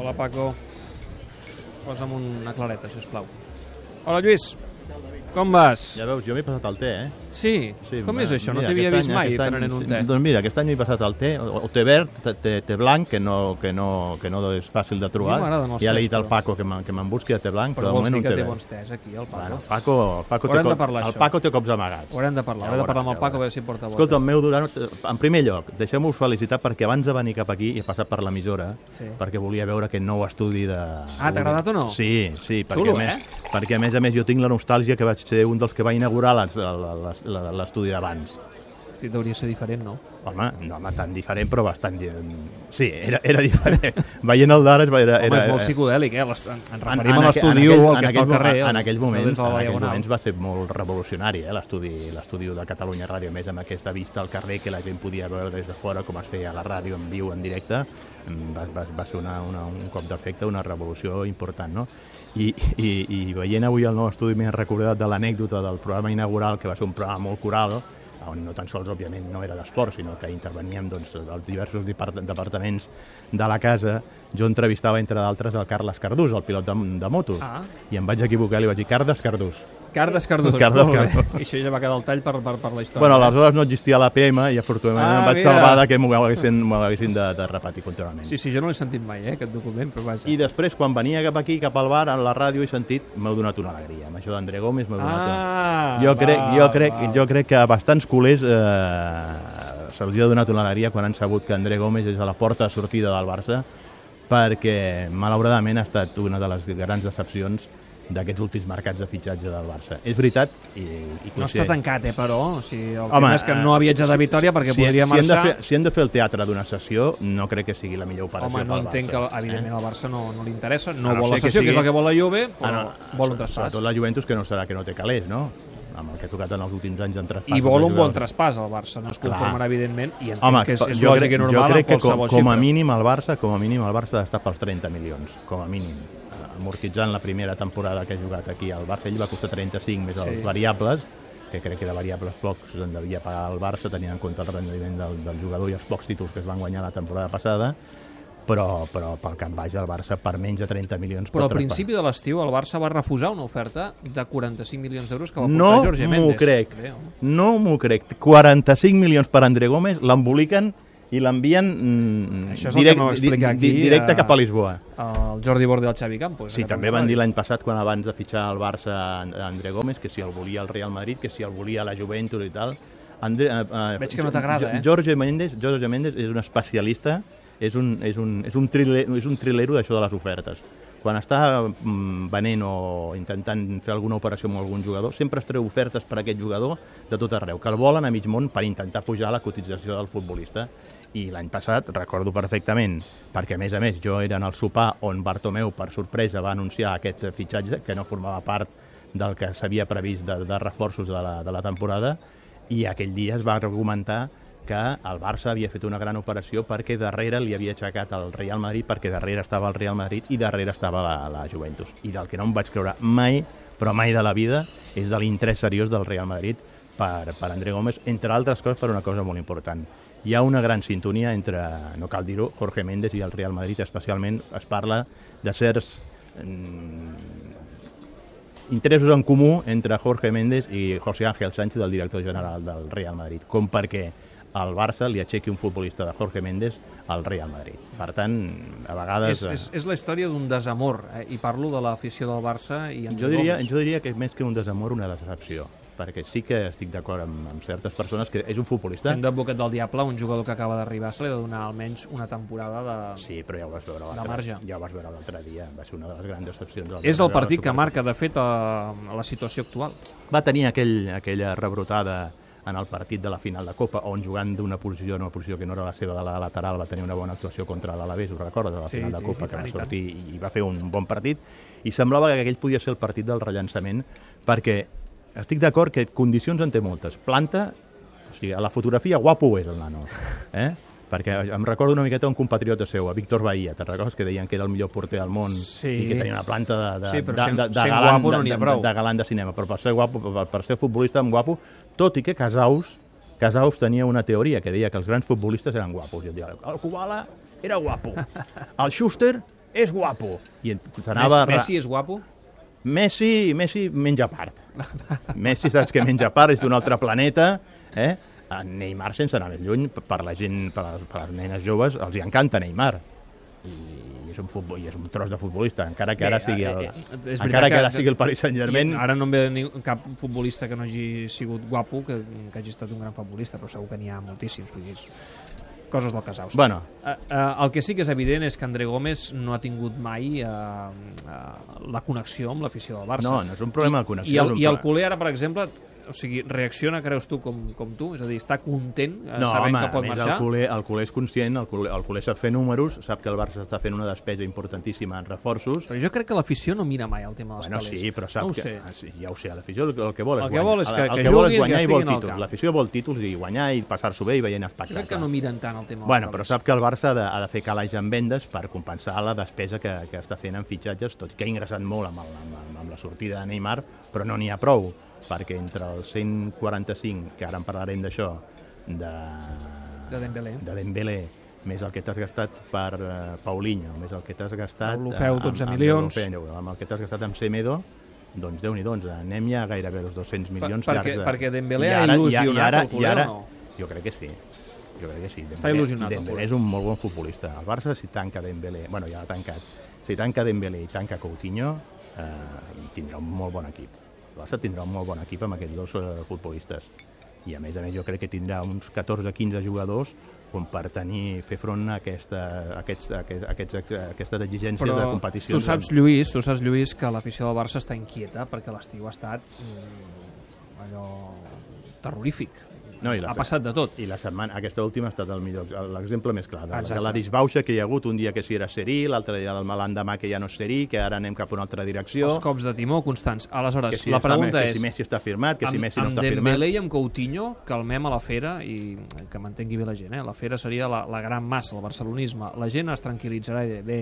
Hola, Paco. Posa'm una clareta, si us plau. Hola, Lluís. Com vas? Ja veus, jo m'he passat el té, eh? Sí? Sí, Com és això? No mira, t'havia aquest vist any- mai aquest any- prenent un té. Doncs mira, aquest any m'he passat el té, o, o té verd, té, té, té blanc, que no, que, no, que no és fàcil de trobar. A ja l'he dit al però. Paco que me'n que busqui de té blanc, Però però, de vols moment dir un que té té verd. bons tés, aquí, el Paco? Bueno, el Paco, el Paco, té, cop- parlar, el. Paco té cops amagats. Haurem de parlar, Ja haurem de parlar amb el Paco, a veure si porta Escolta, bota. el meu Duran, en primer lloc, deixeu-vos felicitar perquè abans de venir cap aquí he passat per l'emissora Sí. perquè volia veure aquest nou estudi de... Ah, t'ha agradat o no? Sí, sí, perquè, a més, eh? perquè a més a més jo tinc la nostàlgia que vaig ser un dels que va inaugurar les- les- les- l'estudi d'abans. Hosti, hauria de ser diferent, no? Home, no home, tan diferent, però bastant... Sí, era, era diferent. Veient el d'ara... Era, era, Home, és molt era- psicodèlic, eh? L'est- En en- referim en a l'estudi en 1, aquells- el que en està al carrer. En el- aquells el moments, en aquells moments va ser molt revolucionari, eh, l'estudi de Catalunya Ràdio, més amb aquesta vista al carrer que la gent podia veure des de fora com es feia a la ràdio en viu, en directe, mm, va, va, va ser una, una, un cop d'efecte, una revolució important, no? I, i, I veient avui el nou estudi m'he recordat de l'anècdota del programa inaugural, que va ser un programa molt coral, on no tan sols, òbviament, no era d'esport, sinó que interveníem doncs, els diversos depart departaments de la casa. Jo entrevistava, entre d'altres, el Carles Cardús, el pilot de, de motos, Ah. i em vaig equivocar, li vaig dir Cardes Cardús. Cardes Cardús. Cardes. Cardús. I això ja va quedar el tall per, per, per la història. Bueno, aleshores no existia l'APM i afortunadament Ah, em vaig mira. salvar de que m'ho haguessin, haguessin de, de repetir contínuament. Sí, sí, jo no l'he sentit mai, eh, aquest document, però vaja. I després, quan venia cap aquí, cap al bar, a la ràdio, he sentit, m'heu donat una alegria. Amb això d'André Gómez m'heu donat una... Ah, jo, crec, jo, crec, val. jo crec que a bastants culers eh, se'ls ha donat una alegria quan han sabut que André Gómez és a la porta de sortida del Barça perquè malauradament ha estat una de les grans decepcions d'aquests últims mercats de fitxatge del Barça. És veritat i, i No està tancat, eh, però. O sigui, el Home, tema és que no ha viatjat a Vitoria perquè si, podria si marxar... Hem de fer, si hem de fer el teatre d'una sessió, no crec que sigui la millor operació Home, no pel entenc que, Barça. evidentment, al Barça no, no li interessa, no no vol la que sessió, que, sigui- és el que vol la Juve, però Ah, no, vol un traspàs. Sobretot la Juventus, que no serà que no té calés, no? Amb el que ha tocat en els últims anys en traspàs. I vol un bon traspàs al Barça, no es Clar. conformarà, evidentment, i entenc Home, que és, és jo lògic crec, i normal jo crec que com, com a mínim el Barça, com a mínim el Barça ha d'estar pels 30 milions, com a mínim. Amortitzant la primera temporada que ha jugat aquí al Barça, ell va costar 35 més Sí. els variables, que crec que de variables pocs en devia pagar el Barça, tenint en compte el rendiment del, del jugador i els pocs títols que es van guanyar la temporada passada, però, però pel cap baix el Barça per menys de 30 milions Però al principi de l'estiu el Barça va refusar una oferta de 45 milions d'euros que va portar No Jorge m'ho Méndez. crec. Bé. No m'ho crec. 45 milions per André Gómez, l'emboliquen i l'envien mm, Això és el que m'ho va explicar di- aquí, di- directe eh, cap a Lisboa. El Jordi Borda i el Xavi Campos. Sí, també va van dir. l'any passat, quan abans de fitxar al Barça a André Gómez, que si el volia el Real Madrid, que si el volia la Juventus i tal. André, eh, eh, Veig que no t'agrada, eh? Jorge Méndez, Jorge Méndez és un especialista, és un, és un, és un, trilero, és un trilero d'això de les ofertes. Quan està mm, venent o intentant fer alguna operació amb algun jugador, sempre es treu ofertes per a aquest jugador de tot arreu, que el volen a mig món per intentar pujar la cotització del futbolista. I l'any passat, recordo perfectament, perquè a més a més jo era en el sopar on Bartomeu, per sorpresa, va anunciar aquest fitxatge, que no formava part del que s'havia previst de, de reforços de la, de la temporada, i aquell dia es va argumentar que el Barça havia fet una gran operació perquè darrere li havia aixecat el Real Madrid, perquè darrere estava el Real Madrid i darrere estava la, la Juventus. I del que no em vaig creure mai, però mai de la vida, és de l'interès seriós del Real Madrid per, per André Gómez, entre altres coses per una cosa molt important. Hi ha una gran sintonia entre, no cal dir-ho, Jorge Méndez i el Real Madrid, especialment es parla de certs mm, interessos en comú entre Jorge Méndez i José Ángel Sánchez, el director general del Real Madrid, com perquè al Barça li aixequi un futbolista de Jorge Méndez al Real Madrid. Per tant, a vegades... És, és, és la història d'un desamor, eh? i parlo de l'afició del Barça i en Jo diria, jo diria que més que un desamor, una decepció perquè sí que estic d'acord amb, amb certes persones que és un futbolista... Fent d'advocat del diable, un jugador que acaba d'arribar se li ha de donar almenys una temporada de... Sí, però ja ho vas veure l'altre ja ho vas veure l'altre dia, va ser una de les grans decepcions. del És el partit que marca, de fet, a, a la situació actual. Va tenir aquell, aquella rebrotada en el partit de la final de Copa, on jugant d'una posició en una posició que no era la seva de la lateral va tenir una bona actuació contra l'Alavés, ho recordes, a la Sí, final de sí, Copa, i que va sortir i va fer un bon partit, i semblava que aquell podia ser el partit del rellançament, perquè estic d'acord que condicions en té moltes. Planta, o sigui, a la fotografia guapo és el nano, eh? Perquè em recordo una miqueta un compatriota seu, a Víctor Bahia, te'n recordes que deien que era el millor porter del món Sí. i que tenia una planta de, de, Sí, però de, de, de, galant, no de, de, de galant de cinema, però per ser guapo, per, per ser futbolista amb guapo, tot i que Casaus, Casaus tenia una teoria que deia que els grans futbolistes eren guapos, i et deia, el Kubala era guapo, el Schuster és guapo. I s'anava... Messi és guapo? Messi, Messi menja part. Messi saps que menja part, és d'un altre planeta, eh? A Neymar, sense anar més lluny, per la gent, per les, per les nenes joves, els hi encanta Neymar. I és un, futbol, i és un tros de futbolista, encara que Bé, ara sigui el, eh, eh, és encara que, que- ara sigui el Paris Saint-Germain. I Ara no em ve ni, cap futbolista que no hagi sigut guapo, que, que hagi estat un gran futbolista, però segur que n'hi ha moltíssims. Vull dir, és coses del casal. Bueno, Uh, uh, el que sí que és evident és que André Gómez no ha tingut mai uh, uh, la connexió amb l'afició del Barça. no, no és un problema de connexió. I el, I el culer ara, per exemple, o sigui, reacciona, creus tu, com, com tu? És a dir, està content eh, No, sabent home, que pot a més marxar? el culer, el culer és conscient, el culer, el culer sap fer números, sap que el Barça està fent una despesa importantíssima en reforços. Però jo crec que l'afició no mira mai el tema dels Bueno, calés. sí, però sap no que... sé. Ah, ja ho sé, l'afició el, el que vol és El que vol és que- el, que que juguin, guanyar que i vol títols. L'afició vol títols i guanyar i passar-s'ho bé i veient espectacle. crec que no miren tant el tema Bueno, però sap que el Barça ha de, ha de fer calaix en vendes per compensar la despesa que, que està fent en fitxatges, tot i que ha ingressat molt amb, el, amb, amb la sortida de Neymar, però no n'hi ha prou, perquè entre els 145, que ara en parlarem d'això, de, De Dembélé. de Dembélé, més el que t'has gastat per uh, Paulinho, més el que t'has gastat... Deulofeu, eh, 12 amb, milions. Amb, amb el que t'has gastat amb Semedo, doncs déu nhi doncs, anem ja gairebé als 200 milions perquè- llargs de... perquè Dembélé ha il·lusionat i ara, el culer i ara, o no? Jo crec que sí. Jo crec que sí. Està il·lusionat, el Dembélé és un molt bon futbolista. El Barça, si tanca Dembélé... Bueno, ja l'ha tancat. Si tanca Dembélé i tanca Coutinho, eh, tindrà un molt bon equip. Barça tindrà un molt bon equip amb aquests dos eh, futbolistes. I a més a més jo crec que tindrà uns 14-15 jugadors com per tenir, fer front a, aquesta, a, aquests, a, aquests, a aquests, a aquestes exigències Però de tu competicions. saps, Lluís, tu saps, Lluís, que l'afició del Barça està inquieta perquè l'estiu ha estat mm, allò terrorífic. No, i la ha passat de tot. I la setmana, aquesta última ha estat el millor, l'exemple més clar, de, de la disbauxa que hi ha hagut un dia que si era serí, l'altre dia l'endemà que ja no és serí, que ara anem cap a una altra direcció, Els cops de timó constants. que Aleshores, si, la està, pregunta que és... si Messi està firmat, que si amb, Messi no amb està Dembélé firmat... i amb Coutinho calmem a la fera i que m'entengui bé la gent, eh? la fera seria la, la gran massa, el barcelonisme la gent es tranquil·litzarà i dirà, bé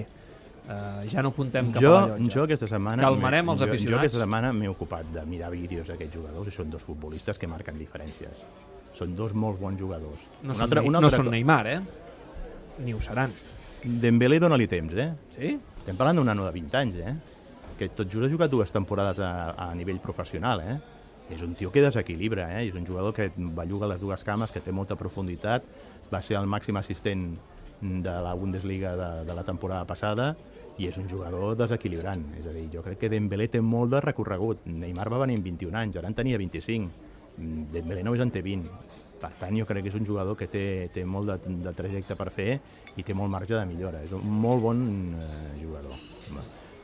eh, ja no apuntem cap Jo, a la llotja jo aquesta setmana Calmarem els jo, jo aficionats. aquesta setmana m'he ocupat de mirar vídeos d'aquests jugadors i són dos futbolistes que marquen diferències. Són dos molt bons jugadors. no, Una són, altra- una no altra són co- Neymar eh? ni ho seran Dembélé dona-li temps, eh? sí? Estem parlant d'un nano de 20 anys, eh? Que tot just ha jugat dues temporades a, a nivell professional, eh? És un tio que desequilibra, eh? És un jugador que belluga les dues cames, que té molta profunditat, va ser el màxim assistent de la Bundesliga de, de la temporada passada i és un jugador desequilibrant. És a dir, jo crec que Dembélé té molt de recorregut. Neymar va venir amb 21 anys, ara en tenia 25. Dembélé només en té 20. Per tant, jo crec que és un jugador que té, té molt de, de trajecte per fer i té molt marge de millora. És un molt bon eh, jugador.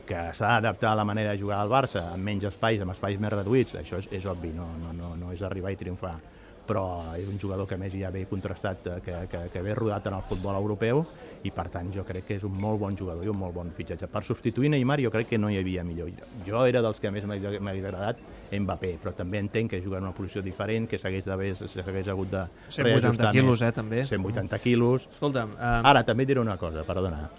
Que s'ha d'adaptar a la manera de jugar al Barça, amb menys espais, amb espais més reduïts, això és, és obvi, no, no, no, no és arribar i triomfar. Però és un jugador que a més ja ve contrastat, eh, que, que, que ve rodat en el futbol europeu i per tant jo crec que és un molt bon jugador i un molt bon fitxatge. Per substituir Neymar jo crec que no hi havia millor. Jo era dels que més m'hagués agradat Mbappé, però també entenc que juga en una posició diferent, que s'hagués hagut de 180 reajustar quilos, més. eh, també 180 quilos. escolta'm eh, Ara, també diré una cosa, perdona.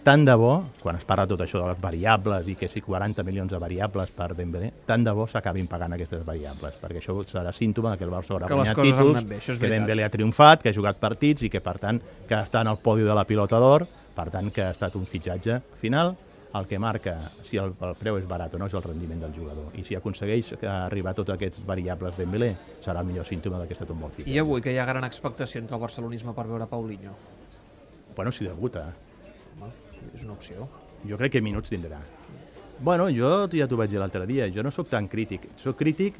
Tant de bo, quan es parla tot això de les variables i que si 40 milions de variables per Dembélé, tant de bo s'acabin pagant aquestes variables, perquè això serà símptoma que el Barça haurà Que guanyat títols, bé, que. Dembélé ha triomfat, que ha jugat partits i que, per tant, que està en el podi de la pilota d'or, per tant, que ha estat un fitxatge final el que marca si el, el preu és barat o no és el rendiment del jugador. I si aconsegueix arribar a tots aquests variables Dembélé, serà el millor símptoma de que ha estat un bon fitxatge. i avui que hi ha gran expectació entre el barcelonisme per veure Paulinho Bueno, si debuta. Home, és una opció Jo crec que minuts tindrà. Bueno, jo ja t'ho vaig dir l'altre dia, jo no sóc tan crític. Soc crític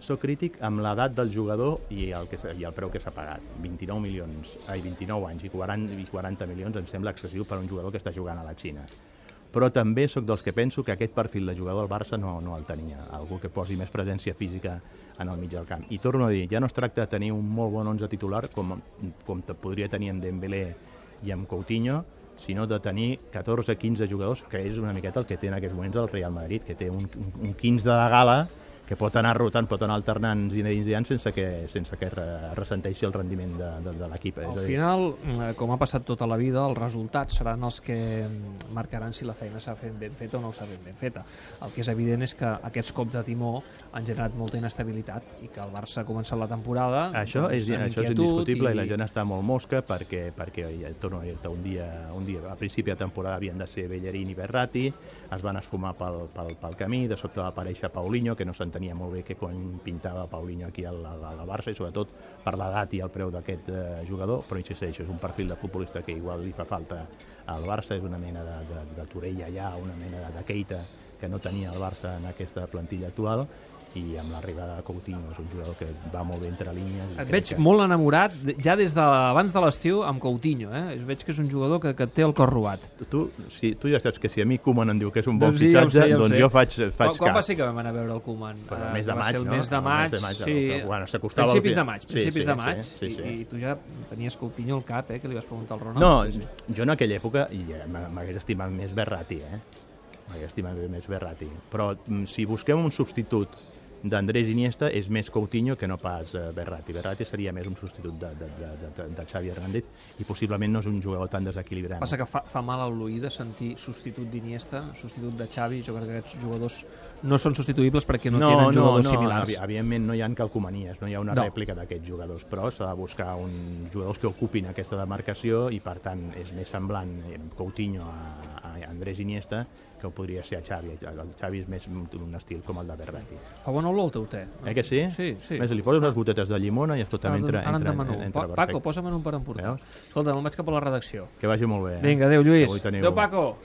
soc crític amb l'edat del jugador i el, que, i el preu que s'ha pagat. 29 milions, ai, 29 anys i 40, i 40 milions em sembla excessiu per a un jugador que està jugant a la Xina. Però també sóc dels que penso que aquest perfil de jugador al Barça no, no el tenia. Algú que posi més presència física en el mig del camp. I torno a dir, ja no es tracta de tenir un molt bon 11 titular com, com podria tenir amb Dembélé i amb Coutinho, sinó de tenir 14-15 jugadors, que és una miqueta el que té en aquests moments el Real Madrid, que té un, un, un 15 de gala que pot anar rotant, pot anar alternant Zinedine Zidane sense que, sense que re- ressenteixi el rendiment de, de, de l'equip. Al És a dir, final, eh, com ha passat tota la vida, els resultats seran els que mm, marcaran si la feina s'ha fet ben feta o no s'ha fet ben feta. El que és evident és que aquests cops de timó han generat molta inestabilitat i que el Barça ha començat la temporada Això doncs, és, això és indiscutible i... la gent està molt mosca perquè, perquè ja, torno a dir un dia, un dia a principi de temporada havien de ser Bellerín i Berrati, es van esfumar pel, pel, pel camí, de sobte va aparèixer Paulinho, que no s'entenia molt bé que quan pintava Paulinho aquí al, al, al Barça i sobretot per l'edat i el preu d'aquest eh, jugador, però insisteixo, és un perfil de futbolista que igual li fa falta al Barça, és una mena de, de, de Torella ja, una mena de, de Keita que no tenia el Barça en aquesta plantilla actual i amb l'arribada de Coutinho és un jugador que va molt bé entre línies. Et veig que- molt enamorat de- ja des d'abans de l'estiu amb Coutinho, eh? Veig que és un jugador que, que té el cor robat. Tu, si, tu ja saps que si a mi Koeman em diu que és un bon Doncs sí, fitxatge, sé, ja doncs sé. jo faig, faig quan, quan cap. va ser que vam anar a veure el Koeman? Però el Eh, mes de maig, el no? mes de El maig, mes de maig, sí. bueno, s'acostava principis de maig, principis sí, de maig. sí, sí, sí. I, I tu ja tenies Coutinho al cap, eh? Que li vas preguntar al Ronald. No, Sí, sí. jo en aquella època i eh, m'hagués estimat més Berrati, eh? M'hagués estimat més Berrati. Però mm, si busquem un substitut d'Andrés Iniesta és més Coutinho que no pas eh, Berrati. Berrati seria més un substitut de, de, de, de, de Xavi Hernández i possiblement no és un jugador tan desequilibrant. Passa que fa, fa mal a l'oïda sentir substitut d'Iniesta, substitut de Xavi. Jo crec que aquests jugadors no són substituïbles perquè no, tenen jugadors similars. evi- Evidentment no hi ha calcomanies, no hi ha una No. no. rèplica d'aquests jugadors, però s'ha de buscar un jugadors que ocupin aquesta demarcació i per tant és més semblant eh, Coutinho a, a Andrés Iniesta que ho podria ser a Xavi. El Xavi és més un estil com el de Berrati. Fa bona olor el teu te. Eh que sí? Sí, sí. Més, li poses unes gotetes de llimona i escolta'm, entra, entra, entra, entra Paco, posa'm en un per emportar. Escolta, me'n vaig cap a la redacció. Que vagi molt bé. eh? Vinga, adéu, Lluís. Adéu, Paco.